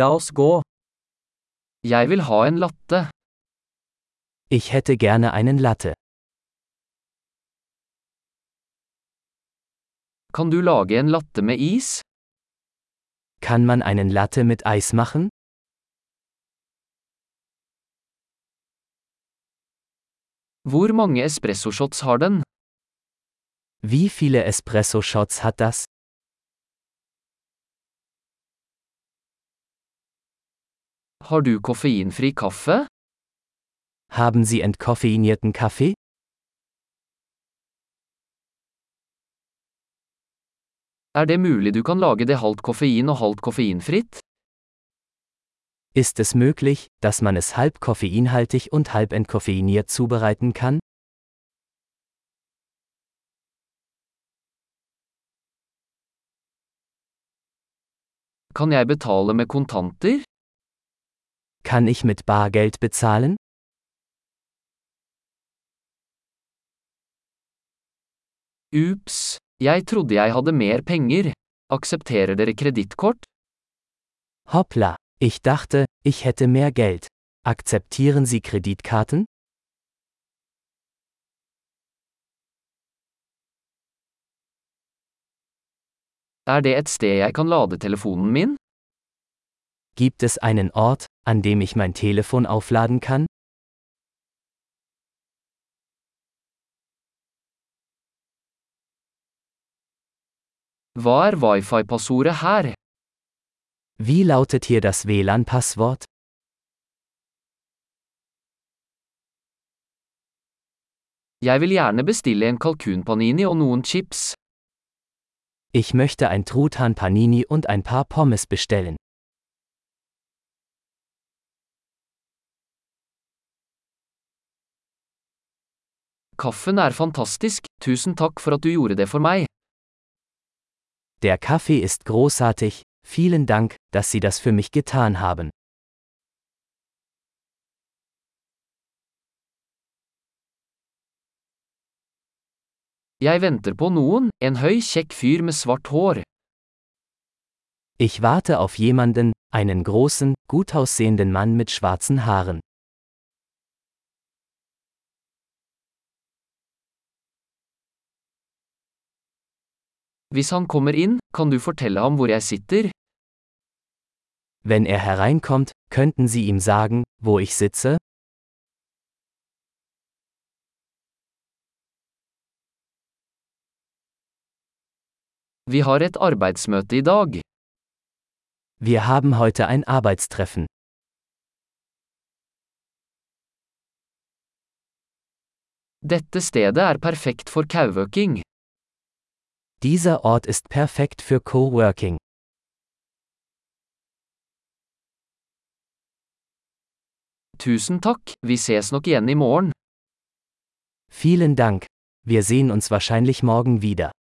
La oss gå. Jeg vil ha en latte. Ich hätte gerne einen Latte. Kan du lage en latte med is? Kann man einen Latte mit Eis machen? Hvor mange espressoshots har den? Wie viele Espresso-Shots hat das? Har du koffeinfri kaffe? Haben Sie entkoffeinierten Kaffee? Er det mulig du kan lage det halvt koffein og halvt koffeinfritt? Ist es möglich, dass man es halb koffeinhaltig und halb entkoffeiniert zubereiten kann? Kan jeg betale med kontanter? Kann ich mit Bargeld bezahlen? Ups, jeg trodde jeg hadde mer penger. Aksepterer dere kredittkort? Hoppla, ich dachte, ich hätte mehr Geld. Akzeptieren Sie Kreditkarten? Er det et sted jeg kan lade telefonen min? Gibt es einen Ort, an dem ich mein Telefon aufladen kann? Hva er wifi-passordet her? Wie lautet hier das WLAN-Passwort? Jeg vil gjerne bestille en kalkunpanini og noen chips. Ich möchte ein Truthahn Panini und ein paar Pommes bestellen. Kaffen er fantastisk, tusen takk for at du gjorde det for meg. Der Kaffee ist großartig, vielen Dank, dass Sie das für mich getan haben. Jeg venter på noen, en høy, kjekk fyr med svart hår. Ich warte auf jemanden, einen großen, gut aussehenden Mann mit schwarzen Haaren. Hvis han kommer inn, kan du fortelle ham hvor jeg sitter? Wenn er hereinkommt, könnten Sie ihm sagen, wo ich sitze? Vi har et arbeidsmøte i dag. Wir haben heute ein Arbeitstreffen. Dette stedet er perfekt for coworking. Dieser Ort ist perfekt für Coworking. Tusen takk, vi ses nok igjen i morgen. Vielen Dank. Wir sehen uns wahrscheinlich morgen wieder.